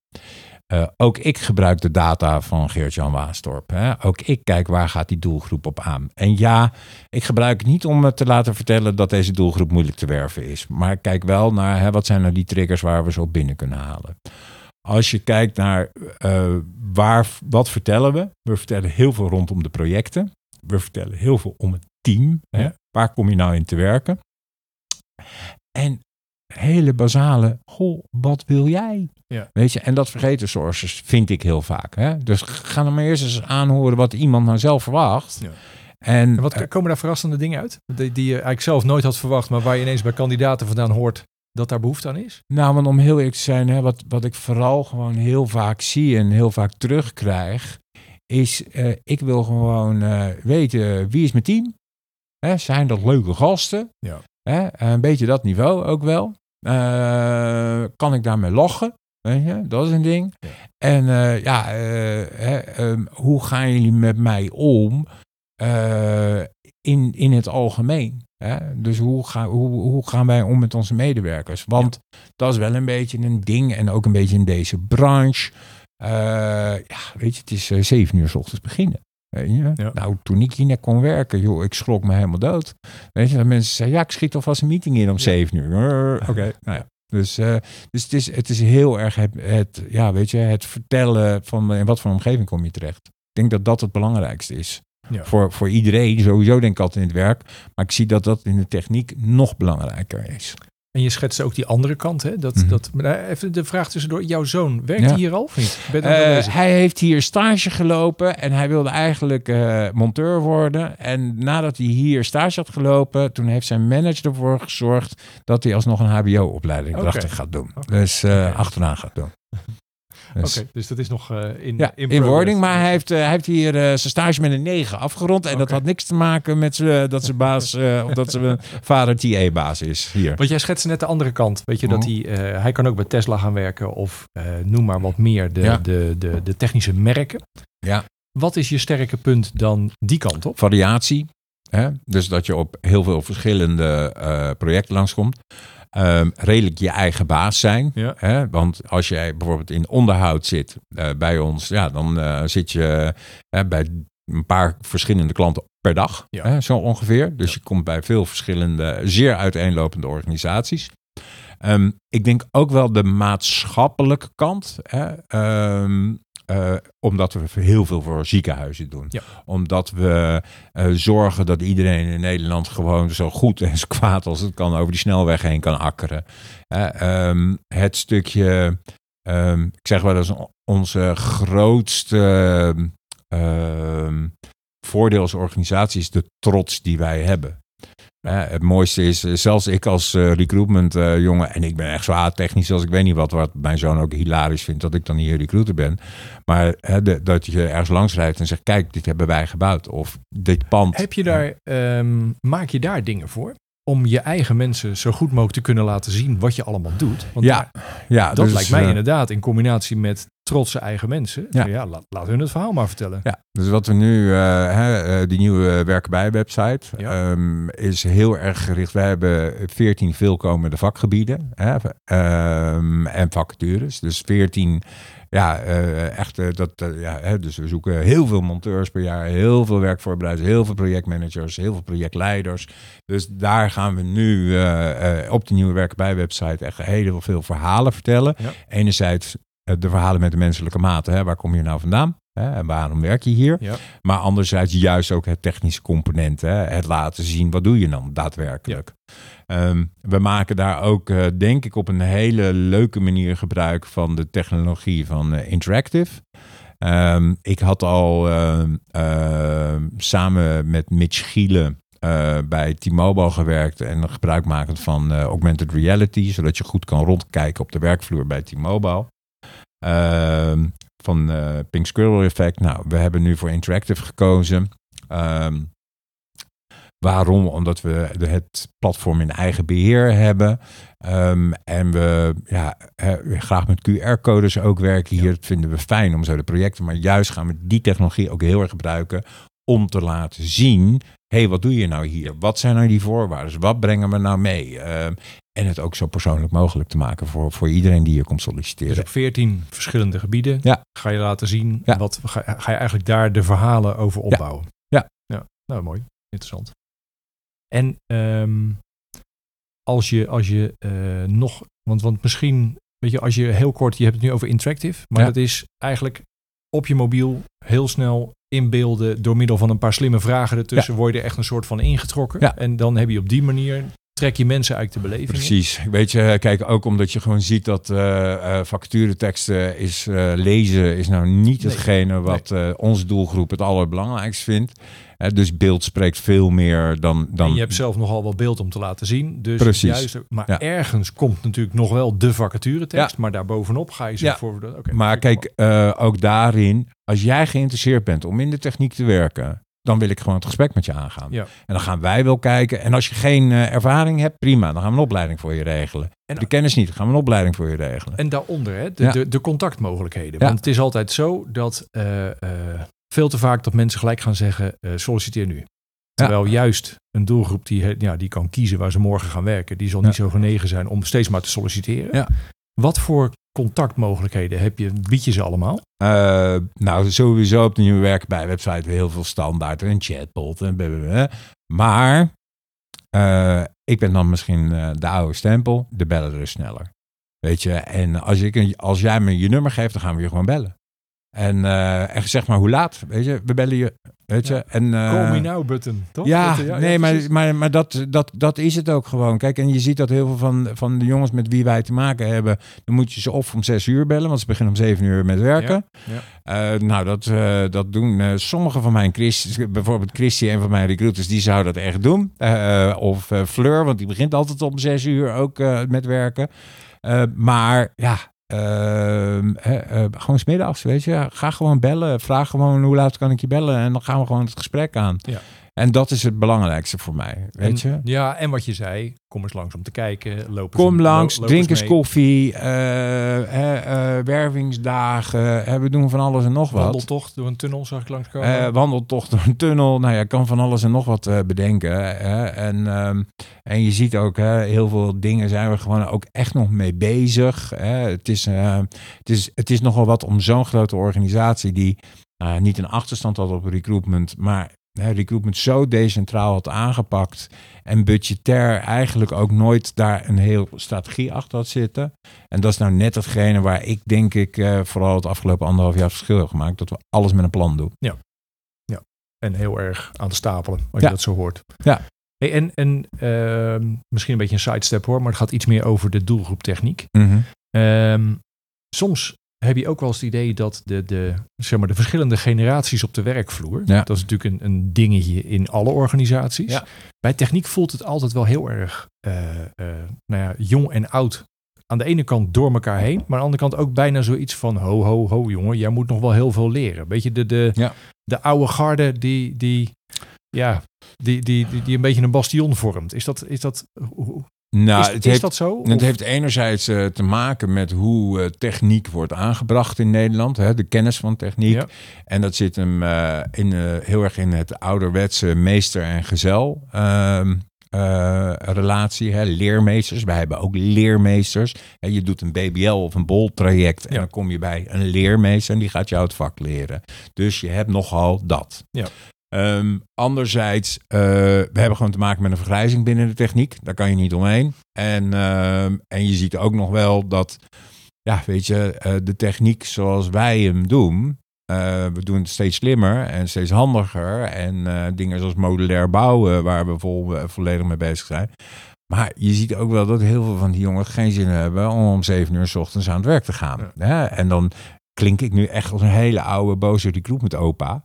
Eh, ook ik gebruik de data van Geert-Jan Waasdorp. Hè. Ook ik kijk waar gaat die doelgroep op aan. En ja, ik gebruik het niet om me te laten vertellen dat deze doelgroep moeilijk te werven is. Maar ik kijk wel naar hè, wat zijn nou die triggers waar we ze op binnen kunnen halen. Als je kijkt naar eh, waar, wat vertellen we? We vertellen heel veel rondom de projecten. We vertellen heel veel om het team. Hè? Waar kom je nou in te werken? En hele basale, goh, wat wil jij? Ja. Weet je, en dat vergeten sources vind ik heel vaak. Hè? Dus ga dan maar eerst eens aanhoren wat iemand nou zelf verwacht. Ja. En, en wat eh, komen daar verrassende dingen uit? Die, die je eigenlijk zelf nooit had verwacht, maar waar je ineens bij kandidaten vandaan hoort dat daar behoefte aan is? Nou, want om heel eerlijk te zijn, hè, wat, wat ik vooral gewoon heel vaak zie en heel vaak terugkrijg, is eh, ik wil gewoon eh, weten wie is mijn team? Hè, zijn dat leuke gasten? Ja. Hè, een beetje dat niveau ook wel. Eh, kan ik daarmee lachen? Weet je, dat is een ding. Ja. En eh, ja, eh, hè, ehm, hoe gaan jullie met mij om eh, in, in het algemeen? Hè? Dus hoe, ga, hoe, hoe gaan wij om met onze medewerkers? Want dat is wel een beetje een ding en ook een beetje in deze branche. Eh, ja, weet je, het is eh, zeven uur s ochtends beginnen. Weet je? Ja. Nou, toen ik hier net kon werken, joh, ik schrok me helemaal dood. Weet je, dat mensen zeiden, ja, ik schiet alvast een meeting in om Ja. zeven uur. Oké, nou ja. Dus, eh, dus het, is, het is heel erg het, het, ja, weet je, het vertellen van in wat voor omgeving kom je terecht. Ik denk dat dat het belangrijkste is. Ja. Voor, voor iedereen, sowieso denk ik altijd in het werk. Maar ik zie dat dat in de techniek nog belangrijker is. En je schetst ook die andere kant, hè? Dat, Mhm. dat, maar daar- even de vraag tussendoor. Jouw zoon, werkt Ja. hij hier al of niet? Eh, bezig? hij heeft hier stage gelopen en hij wilde eigenlijk eh, monteur worden. En nadat hij hier stage had gelopen, toen heeft zijn manager ervoor gezorgd dat hij alsnog een HBO-opleiding erachter gaat doen. Dus eh, achteraan gaat doen. Dus, dus dat is nog eh, in, Ja, in, wording. Maar hij heeft, eh, hij heeft hier eh, zijn stage met een 9 afgerond. En dat had niks te maken met dat zijn baas, of dat zijn vader TA-baas is hier. Want jij schetste net de andere kant. Weet je, dat Mhm. hij, hij kan ook bij Tesla gaan werken of noem maar wat meer de, Ja. de, de, de technische merken. Ja. Wat is je sterke punt dan die kant op? variatie. Hè? Dus dat je op heel veel verschillende projecten langskomt. Ehm, redelijk je eigen baas zijn. Ja. Hè? Want als jij bijvoorbeeld in onderhoud zit eh, bij ons, ja, dan eh, zit je bij een paar verschillende klanten per dag. Ja. Hè? Zo ongeveer. Dus Ja. je komt bij veel verschillende, zeer uiteenlopende organisaties. Ehm, ik denk ook wel de maatschappelijke kant. Hè? Ehm, eh, omdat we heel veel voor ziekenhuizen doen. Ja. Omdat we eh, zorgen dat iedereen in Nederland gewoon zo goed en zo kwaad als het kan over die snelweg heen kan akkeren. Ehm, het stukje, ehm, ik zeg wel eens, onze grootste ehm, voordeel als organisatie is de trots die wij hebben. Het mooiste is, eh, zelfs ik als eh, recruitment eh, jongen, en ik ben echt zwaar technisch als ik weet niet wat, wat mijn zoon ook hilarisch vindt, dat ik dan hier recruiter ben. Maar de- dat je ergens langs rijdt en zegt, kijk, dit hebben wij gebouwd. Of dit pand. Heb je daar, ehm, maak je daar dingen voor? Om je eigen mensen zo goed mogelijk te kunnen laten zien wat je allemaal doet. Want Ja, daar- ja, dat dus, lijkt mij inderdaad in combinatie met trotse eigen mensen. Ja. Ja, laat, laat hun het verhaal maar vertellen. Ja, dus wat we nu, eh, hè, eh, die nieuwe werken bij website, Ja. ehm, is heel erg gericht. Wij hebben 14 veelkomende vakgebieden hè, ehm, en vacatures. Dus 14, ja, eh, echt, eh, dat, eh, ja, hè, dus we zoeken heel veel monteurs per jaar, heel veel werkvoorbereiders, heel veel projectmanagers, heel veel projectleiders. Dus daar gaan we nu eh, eh, op de nieuwe werken bij website echt heel veel verhalen vertellen. Ja. Enerzijds eh, de verhalen met de menselijke mate. Hè? Waar kom je nou vandaan? Hè, en waarom werk je hier? Ja. Maar anderzijds juist ook het technische component. Hè, het laten zien, wat doe je dan daadwerkelijk? Ehm, we maken daar ook, eh, denk ik, op een hele leuke manier gebruik van de technologie van eh, Interactive. Ehm, ik had al ehm, samen met Mitch Gielen eh, bij T-Mobile gewerkt en gebruik maken van eh, augmented reality, zodat je goed kan rondkijken op de werkvloer bij T-Mobile. Ehm, van eh, Pink Squirrel Effect. Nou, we hebben nu voor Interactive gekozen. Ehm, waarom? Omdat we het platform in eigen beheer hebben. Ehm, en we ja, graag met QR-codes ook werken hier. Dat vinden we fijn om zo de projecten. Maar juist gaan we die technologie ook heel erg gebruiken om te laten zien. Hé, hey, wat doe je nou hier? Wat zijn nou die voorwaarden? Wat brengen we nou mee? Ehm, en het ook zo persoonlijk mogelijk te maken voor, voor iedereen die hier komt solliciteren. Dus op 14 verschillende gebieden Ja. ga je laten zien. Ja. Wat, ga, ga je eigenlijk daar de verhalen over opbouwen. Ja. ja. Nou, mooi. Interessant. En ehm, als je, als je eh, nog, want, want misschien, weet je, als je heel kort, je hebt het nu over interactive, maar Ja. dat is eigenlijk op je mobiel heel snel inbeelden door middel van een paar slimme vragen ertussen, word je er echt een soort van ingetrokken. Ja. En dan heb je op die manier, trek je mensen uit de beleving. Precies. Weet je, kijk, ook omdat je gewoon ziet dat eh eh vacatureteksten is eh, lezen is nou niet Nee. hetgene wat onze doelgroep het allerbelangrijkst vindt. Dus beeld spreekt veel meer dan... dan En je hebt zelf nogal wel beeld om te laten zien. Dus Precies. Juist, maar Ja. ergens komt natuurlijk nog wel de vacaturetekst. Ja. Maar daarbovenop ga je ze Ja. voor... maar kijk, ook daarin, als jij geïnteresseerd bent om in de techniek te werken, dan wil ik gewoon het gesprek met je aangaan. Ja. En dan gaan wij wel kijken. En als je geen eh, ervaring hebt, prima, dan gaan we een opleiding voor je regelen. En- de kennis niet, dan gaan we een opleiding voor je regelen. En daaronder, hè, de, Ja. de, de contactmogelijkheden. Want het is altijd zo dat eh, eh, veel te vaak dat mensen gelijk gaan zeggen, solliciteer nu. Terwijl juist een doelgroep die, ja, die kan kiezen waar ze morgen gaan werken, die zal niet zo genegen zijn om steeds maar te solliciteren. Ja. Wat voor contactmogelijkheden heb je, bied je ze allemaal? Eh, nou, sowieso op de nieuwe werkbij-website heel veel standaard en chatbot en. Maar eh, ik ben dan misschien eh, de oude stempel, de bellen er sneller. Weet je, en als, ik, als jij me je nummer geeft, dan gaan we je gewoon bellen. En, eh, en zeg maar hoe laat, weet je, we bellen je, weet je. Ja. En, eh, Call me now button, toch? Ja, eh, nee, maar, maar, maar dat, dat, dat is het ook gewoon. Kijk, en je ziet dat heel veel van, van de jongens met wie wij te maken hebben, dan moet je ze of om zes uur bellen, want ze beginnen om zeven uur met werken. Ja, nou, dat, dat doen sommige van mijn Chris, bijvoorbeeld Christy, een van mijn recruiters, die zou dat echt doen. Of Fleur, want die begint altijd om zes uur ook met werken. Maar ja, gewoon smiddags, weet je. Ga gewoon bellen. Vraag gewoon hoe laat kan ik je bellen. En dan gaan we gewoon het gesprek aan. Ja. En dat is het belangrijkste voor mij, weet En- je. Ja, en wat je zei, kom eens langs om te kijken. Loop Kom langs, lo- drink eens koffie, eh, eh, wervingsdagen, we doen van alles en nog wat. Wandeltocht door een tunnel zag ik langskomen. Eh wandeltocht door een tunnel. Nou ja, kan van alles en nog wat bedenken. En, ehm, en je ziet ook, heel veel dingen zijn we gewoon ook echt nog mee bezig. Het, is, het, is, het is nogal wat om zo'n grote organisatie die niet een achterstand had op recruitment, maar recruitment zo decentraal had aangepakt en budgetair eigenlijk ook nooit daar een heel strategie achter had zitten. En dat is nou net hetgene waar ik denk ik eh, vooral het afgelopen anderhalf jaar verschil heb gemaakt. Dat we alles met een plan doen. En heel erg aan het stapelen, als Ja. je dat zo hoort. Ja. Hey, en en ehm, misschien een beetje een sidestep hoor, maar het gaat iets meer over de doelgroeptechniek. Ehm, soms heb je ook wel eens het idee dat de, de, zeg maar, de verschillende generaties op de werkvloer, Ja. dat is natuurlijk een, een dingetje in alle organisaties. Ja. Bij techniek voelt het altijd wel heel erg eh, eh, nou ja, jong en oud. Aan de ene kant door elkaar heen, maar aan de andere kant ook bijna zoiets van ho, ho, ho jongen, jij moet nog wel heel veel leren. Beetje de, de, Ja. de oude garde die, die, ja, die, die, die, die een beetje een bastion vormt. Is dat, is dat, hoe- Nou, is, het, is heeft, dat zo? het Of- heeft enerzijds eh, te maken met hoe eh, techniek wordt aangebracht in Nederland. Hè, de kennis van techniek. Ja. En dat zit hem eh, in, heel erg in het ouderwetse meester- en gezel. ehm, eh, relatie, hè, leermeesters. Wij hebben ook leermeesters. Hè, je doet een BBL of een BOL traject en dan kom je bij een leermeester en die gaat jou het vak leren. Dus je hebt nogal dat. Ja. Ehm, anderzijds, eh, we hebben gewoon te maken met een vergrijzing binnen de techniek. Daar kan je niet omheen. En, ehm, en je ziet ook nog wel dat, ja, weet je, eh, de techniek zoals wij hem doen, Eh, we doen het steeds slimmer en steeds handiger. En dingen zoals modulair bouwen, waar we vol, volledig mee bezig zijn. Maar je ziet ook wel dat heel veel van die jongens geen zin hebben om om zeven uur s ochtends aan het werk te gaan. Ja. En dan klink ik nu echt als een hele oude boze recruitment opa.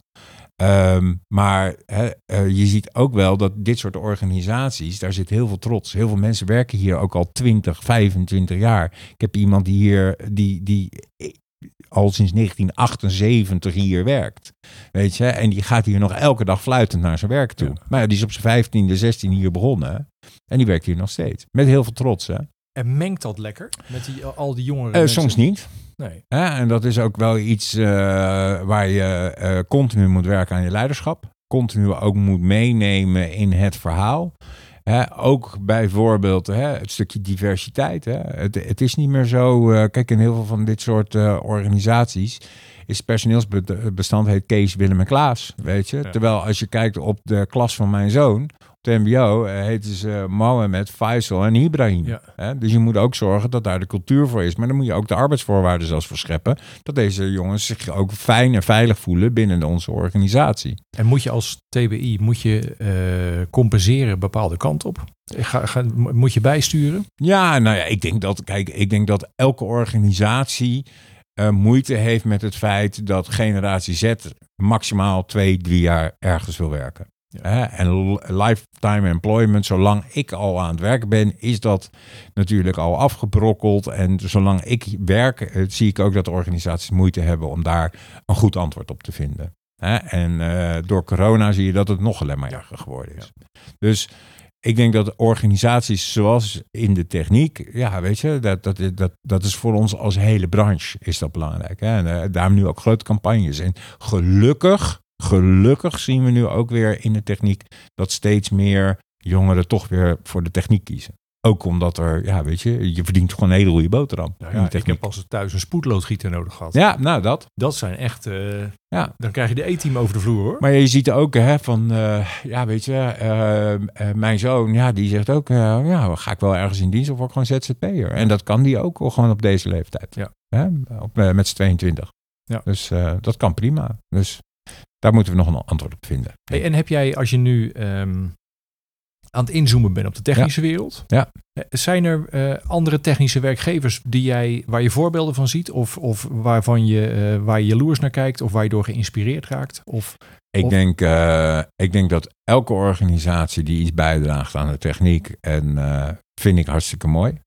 Um, maar he, uh, je ziet ook wel dat dit soort organisaties, daar zit heel veel trots. Heel veel mensen werken hier ook al 20, 25 jaar. Ik heb iemand die hier, die, die al sinds 1978 hier werkt. Weet je, en die gaat hier nog elke dag fluitend naar zijn werk toe. Ja. Maar ja, die is op zijn 15e, 16 hier begonnen. En die werkt hier nog steeds. Met heel veel trots. Hè? En mengt dat lekker met die, al die jongeren? Uh, soms niet. Nee. en dat is ook wel iets uh, waar je uh, continu moet werken aan je leiderschap. Continu ook moet meenemen in het verhaal. Hè, ook bijvoorbeeld hè, het stukje diversiteit. Hè. Het, het, is niet meer zo. Uh, kijk, in heel veel van dit soort organisaties is personeelsbestand heet Kees, Willem en Klaas. Weet je? Terwijl als je kijkt op de klas van mijn zoon, het MBO uh, heten ze Mohammed, Faisal en Ibrahim. Ja. Dus je moet ook zorgen dat daar de cultuur voor is. Maar dan moet je ook de arbeidsvoorwaarden zelfs voor scheppen. Dat deze jongens zich ook fijn en veilig voelen binnen onze organisatie. En moet je als TBI moet je, uh, compenseren bepaalde kant op? Ga, ga, moet je bijsturen? Ja, nou ja, ik denk dat, kijk, ik denk dat elke organisatie uh, moeite heeft met het feit dat generatie Z maximaal twee, drie jaar ergens wil werken. Ja. En lifetime employment, zolang ik al aan het werk ben, is dat natuurlijk al afgebrokkeld. En zolang ik werk, eh, zie ik ook dat organisaties moeite hebben om daar een goed antwoord op te vinden. En uh, door corona zie je dat het nog alleen maar erger geworden is. Dus ik denk dat organisaties zoals in de techniek, ja, weet je, dat, dat, dat, dat is voor ons als hele branche is dat belangrijk. Hè? En uh, daarom nu ook grote campagnes. En gelukkig gelukkig zien we nu ook weer in de techniek dat steeds meer jongeren toch weer voor de techniek kiezen. Ook omdat er, ja, weet je, je verdient gewoon een hele goede boterham. Ja, ja, ik heb als thuis een spoedloodgieter nodig gehad. Ja, nou dat. Dat zijn echt, uh, ja. dan krijg je de E-team over de vloer hoor. Maar je ziet ook hè, van, uh, ja weet je, uh, mijn zoon, ja, die zegt ook, ja, ga ik wel ergens in dienst of word ik gewoon ZZP'er. En dat kan die ook gewoon op deze leeftijd. Ja. Hè? Op, met z'n 22. Ja. Dus dat kan prima. Dus daar moeten we nog een antwoord op vinden. Hey, en heb jij, als je nu um, aan het inzoomen bent op de technische ja. wereld, ja. Eh, zijn er uh, andere technische werkgevers die jij, waar je voorbeelden van ziet? Of, of waarvan je, uh, waar je jaloers naar kijkt? Of waar je door geïnspireerd raakt? Of, ik, of... Denk, ik denk dat elke organisatie die iets bijdraagt aan de techniek, en vind ik hartstikke mooi.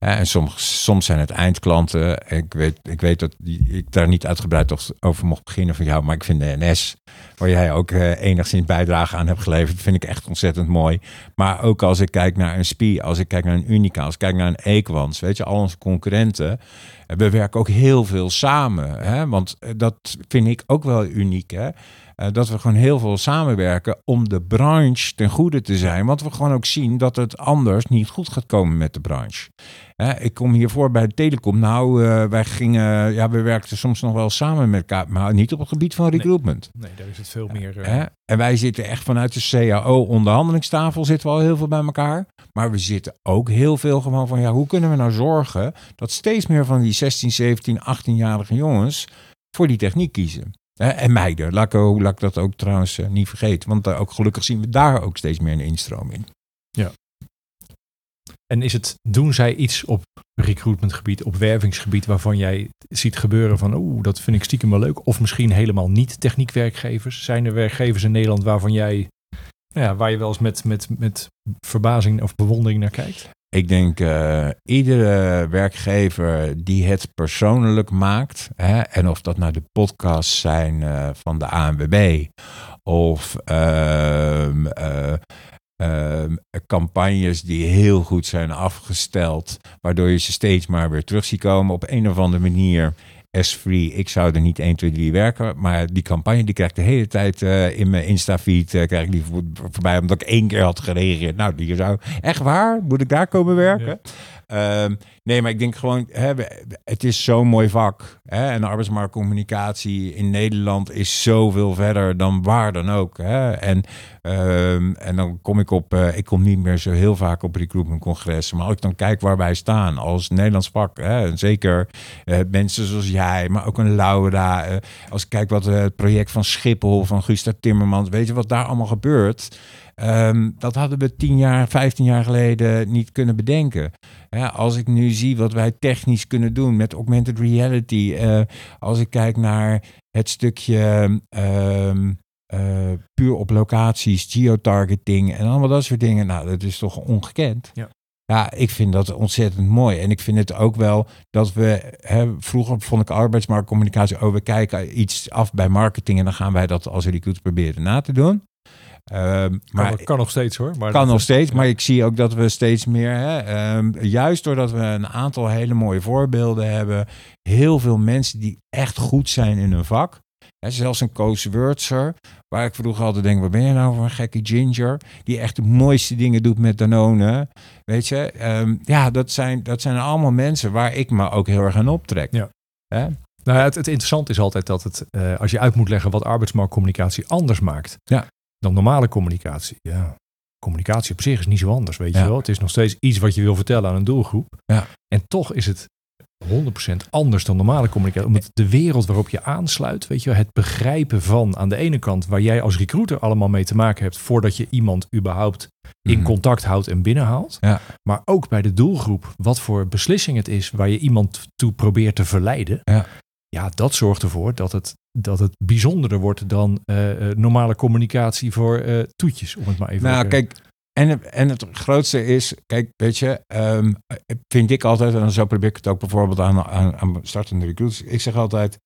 En soms, soms zijn het eindklanten. Ik weet, ik weet dat ik daar niet uitgebreid over mocht beginnen van jou, maar ik vind de NS, waar jij ook uh, enigszins bijdrage aan hebt geleverd, vind ik echt ontzettend mooi. Maar ook als ik kijk naar een SPI, als ik kijk naar een Unica, als ik kijk naar een Equans, weet je, al onze concurrenten, we werken ook heel veel samen. Hè? Want eh, dat vind ik ook wel uniek. Hè? Uh, dat we gewoon heel veel samenwerken om de branche ten goede te zijn. Want we gewoon ook zien dat het anders niet goed gaat komen met de branche. Ik kom hiervoor bij de telecom. Nou, uh, wij gingen, ja, we werkten soms nog wel samen met elkaar, maar niet op het gebied van recruitment. Nee, nee daar is het veel meer. En wij zitten echt vanuit de CAO-onderhandelingstafel zitten we al heel veel bij elkaar. Maar we zitten ook heel veel gewoon van, ja, hoe kunnen we nou zorgen dat steeds meer van die 16, 17, 18-jarige jongens voor die techniek kiezen? En meiden, laat ik, laat dat ook trouwens uh, niet vergeten. Want uh, ook gelukkig zien we daar ook steeds meer een instroom in. Ja. En is het, doen zij iets op recruitmentgebied, op wervingsgebied, waarvan jij ziet gebeuren van, oeh, dat vind ik stiekem wel leuk. Of misschien helemaal niet techniekwerkgevers. Zijn er werkgevers in Nederland waarvan jij, ja, waar je wel eens met, met, met verbazing of bewondering naar kijkt? Ik denk uh, iedere werkgever die het persoonlijk maakt, hè, en of dat nou de podcasts zijn uh, van de ANWB of uh, campagnes die heel goed zijn afgesteld, waardoor je ze steeds maar weer terug ziet komen op een of andere manier S-free. Ik zou er niet 1, 2, 3 werken. Maar die campagne die krijg ik de hele tijd uh, in mijn Insta-feed. Uh, krijg ik die voor, voorbij omdat ik één keer had gereageerd. Nou, die zou echt waar? Moet ik daar komen werken? Uh, Nee, maar ik denk gewoon, hè, het is zo'n mooi vak. Hè? En arbeidsmarktcommunicatie in Nederland is zoveel verder dan waar dan ook. Hè? En, ehm, en dan kom ik op, eh, ik kom niet meer zo heel vaak op recruitmentcongressen. Maar als ik dan kijk waar wij staan als Nederlands vak. Hè? En zeker eh, mensen zoals jij, maar ook een Laura. eh, als ik kijk wat het project van Schiphol, van Gustav Timmermans. Weet je wat daar allemaal gebeurt? Ehm, dat hadden we tien jaar, 15 jaar geleden niet kunnen bedenken. Ja, als ik nu zie wat wij technisch kunnen doen met augmented reality. eh, als ik kijk naar het stukje ehm, eh, puur op locaties, geotargeting en allemaal dat soort dingen. Nou, dat is toch ongekend. Ja. Ja, ik vind dat ontzettend mooi. En ik vind het ook wel dat we... Hè, vroeger vond ik arbeidsmarktcommunicatie... Oh, we kijken iets af bij marketing... en dan gaan wij dat als recruiter proberen na te doen. Ehm, Maar maar kan nog steeds hoor. Maar kan nog steeds, ja. maar ik zie ook dat we steeds meer, hè, ehm, juist doordat we een aantal hele mooie voorbeelden hebben, heel veel mensen die echt goed zijn in hun vak. Hè, zelfs een Koos Wurtser, waar ik vroeger altijd denk, wat ben je nou voor een gekke ginger, die echt de mooiste dingen doet met Danone. Weet je, Ehm, ja, dat zijn, dat zijn allemaal mensen waar ik me ook heel erg aan optrek. Ja. Hè? Nou ja, het, het interessante is altijd dat het, eh, als je uit moet leggen wat arbeidsmarktcommunicatie anders maakt Ja. Dan normale communicatie. Ja, communicatie op zich is niet zo anders, weet je wel. Het is nog steeds iets wat je wil vertellen aan een doelgroep. Ja. En toch is het 100% anders dan normale communicatie. Omdat de wereld waarop je aansluit, weet je wel, het begrijpen van aan de ene kant waar jij als recruiter allemaal mee te maken hebt voordat je iemand überhaupt in Mhm. contact houdt en binnenhaalt. Ja. Maar ook bij de doelgroep, wat voor beslissing het is waar je iemand toe probeert te verleiden. Ja. Ja, dat zorgt ervoor dat het, dat het bijzonderder wordt dan eh, eh, normale communicatie voor eh, toetjes, om het maar even Nou, kijk, en, het- en het grootste is, kijk, weet je, ehm, vind ik altijd, en zo probeer ik het ook bijvoorbeeld aan, aan, aan startende recruits. Ik zeg altijd,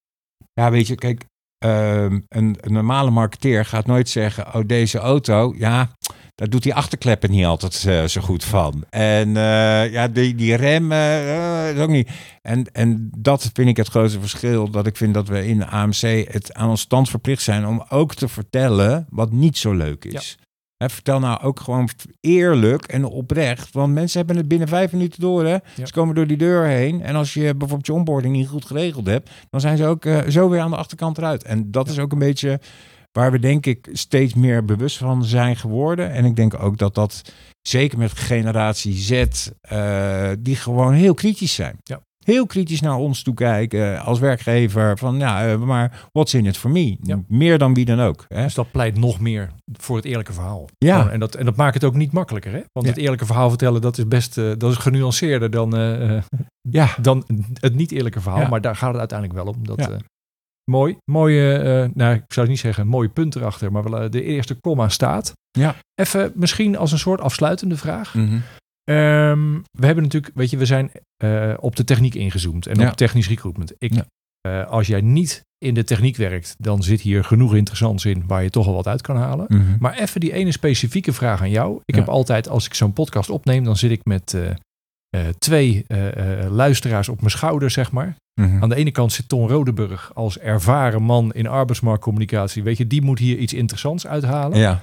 ja, weet je, kijk, ehm, een, een normale marketeer gaat nooit zeggen, oh, deze auto, ja, daar doet die achterkleppen niet altijd eh, zo goed van. En eh, ja, die, die rem eh, is ook niet. En, en dat vind ik het grootste verschil. Dat ik vind dat we in de AMC het aan ons stand verplicht zijn om ook te vertellen wat niet zo leuk is. Hè, vertel nou ook gewoon eerlijk en oprecht. Want mensen hebben het binnen vijf minuten door. Hè? Ja. Ze komen door die deur heen. En als je bijvoorbeeld je onboarding niet goed geregeld hebt, dan zijn ze ook zo weer aan de achterkant eruit. En dat is ook een beetje waar we denk ik steeds meer bewust van zijn geworden. En ik denk ook dat dat zeker met generatie Z, eh, die gewoon heel kritisch zijn. Ja. Heel kritisch naar ons toe kijken als werkgever. Van ja, eh, maar what's in it for me? Ja. Meer dan wie dan ook. Hè? Dus dat pleit nog meer voor het eerlijke verhaal. Ja. Gewoon, En dat, en dat maakt het ook niet makkelijker. Hè? Want Ja. het eerlijke verhaal vertellen, dat is best eh, dat is genuanceerder dan, Ja, dan het niet eerlijke verhaal. Maar daar gaat het uiteindelijk wel om. Dat, Ja. Mooi. Mooie, eh, nou, ik zou het niet zeggen mooie punt erachter, maar wel eh, de eerste komma staat. Ja. Even misschien als een soort afsluitende vraag. Mhm. Ehm, we hebben natuurlijk, weet je, we zijn eh, op de techniek ingezoomd en Ja. op technisch recruitment. Ik, Ja. als jij niet in de techniek werkt, dan zit hier genoeg interessants in waar je toch wel wat uit kan halen. Mhm. Maar even die ene specifieke vraag aan jou. Ik Ja. heb altijd, als ik zo'n podcast opneem, dan zit ik met twee luisteraars op mijn schouder, zeg maar. Mhm. Aan de ene kant zit Ton Rodeburg als ervaren man in arbeidsmarktcommunicatie. Weet je, die moet hier iets interessants uithalen. Ja.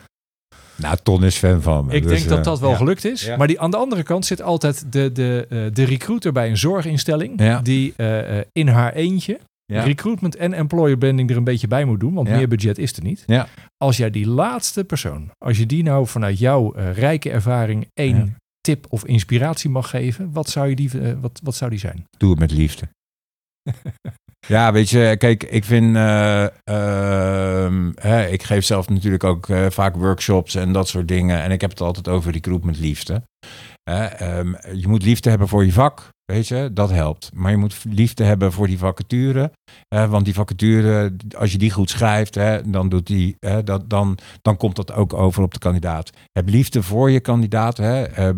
Nou, Ton is fan van me. Ik dus, denk dat eh, dat wel ja. gelukt is. Ja. Maar die, aan de andere kant zit altijd de, de, eh, de recruiter bij een zorginstelling. Ja. Die eh, eh, in haar eentje Ja. recruitment en employer branding er een beetje bij moet doen. Want Ja. meer budget is er niet. Ja. Als jij die laatste persoon, als je die nou vanuit jouw rijke ervaring één Ja. tip of inspiratie mag geven. Wat zou, je die, wat, wat zou die zijn? Doe het met liefde. Ja, weet je, kijk, ik vind, eh, ehm, hè, ik geef zelf natuurlijk ook eh, vaak workshops en dat soort dingen. En ik heb het altijd over recruitment liefde. Ehm, je moet liefde hebben voor je vak, weet je, dat helpt. Maar je moet liefde hebben voor die vacature. hè, want die vacature, als je die goed schrijft, hè, dan, doet die, hè, dat, dan, dan komt dat ook over op de kandidaat. Heb liefde voor je kandidaat. Hè, eh,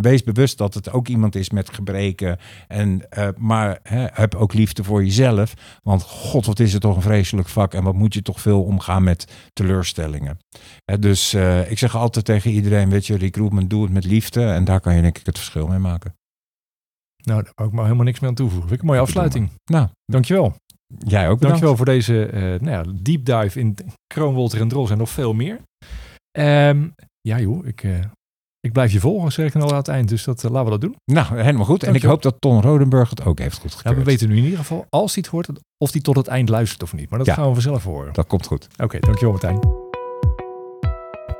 wees bewust dat het ook iemand is met gebreken. En, eh, maar hè, heb ook liefde voor jezelf. Want god, wat is het toch een vreselijk vak. En wat moet je toch veel omgaan met teleurstellingen. Hè, dus eh, ik zeg altijd tegen iedereen, weet je, recruitment, doe het met liefde. En daar kan je denk ik het verschil mee maken. Nou, daar wou ik maar helemaal niks meer aan toevoegen. Vind ik een mooie afsluiting. Nou, Dankjewel. jij ook bedankt. Dankjewel voor deze eh nou ja, deep dive in Kroon, Wolter en Drols en nog veel meer. Ehm, ja joh, ik, eh, Ik blijf je volgen, zeg ik al aan het eind. Dus dat, eh, laten we dat doen. Nou, helemaal goed. En ik hoop dat Ton Rodenburg het ook heeft goed Ja, gekeurd. we weten nu in ieder geval, als hij het hoort, of hij tot het eind luistert of niet. Maar dat Ja. gaan we vanzelf horen. Dat komt goed. Oké, dankjewel Martijn.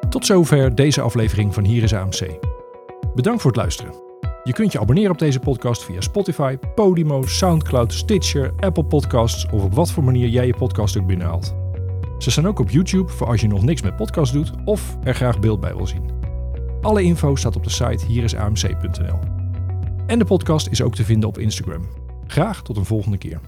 Tot zover deze aflevering van Hier is AMC. Bedankt voor het luisteren. Je kunt je abonneren op deze podcast via Spotify, Podimo, Soundcloud, Stitcher, Apple Podcasts of op wat voor manier jij je podcast ook binnenhaalt. Ze staan ook op YouTube voor als je nog niks met podcast doet of er graag beeld bij wil zien. Alle info staat op de site hierisamc.nl. En de podcast is ook te vinden op Instagram. Graag tot een volgende keer.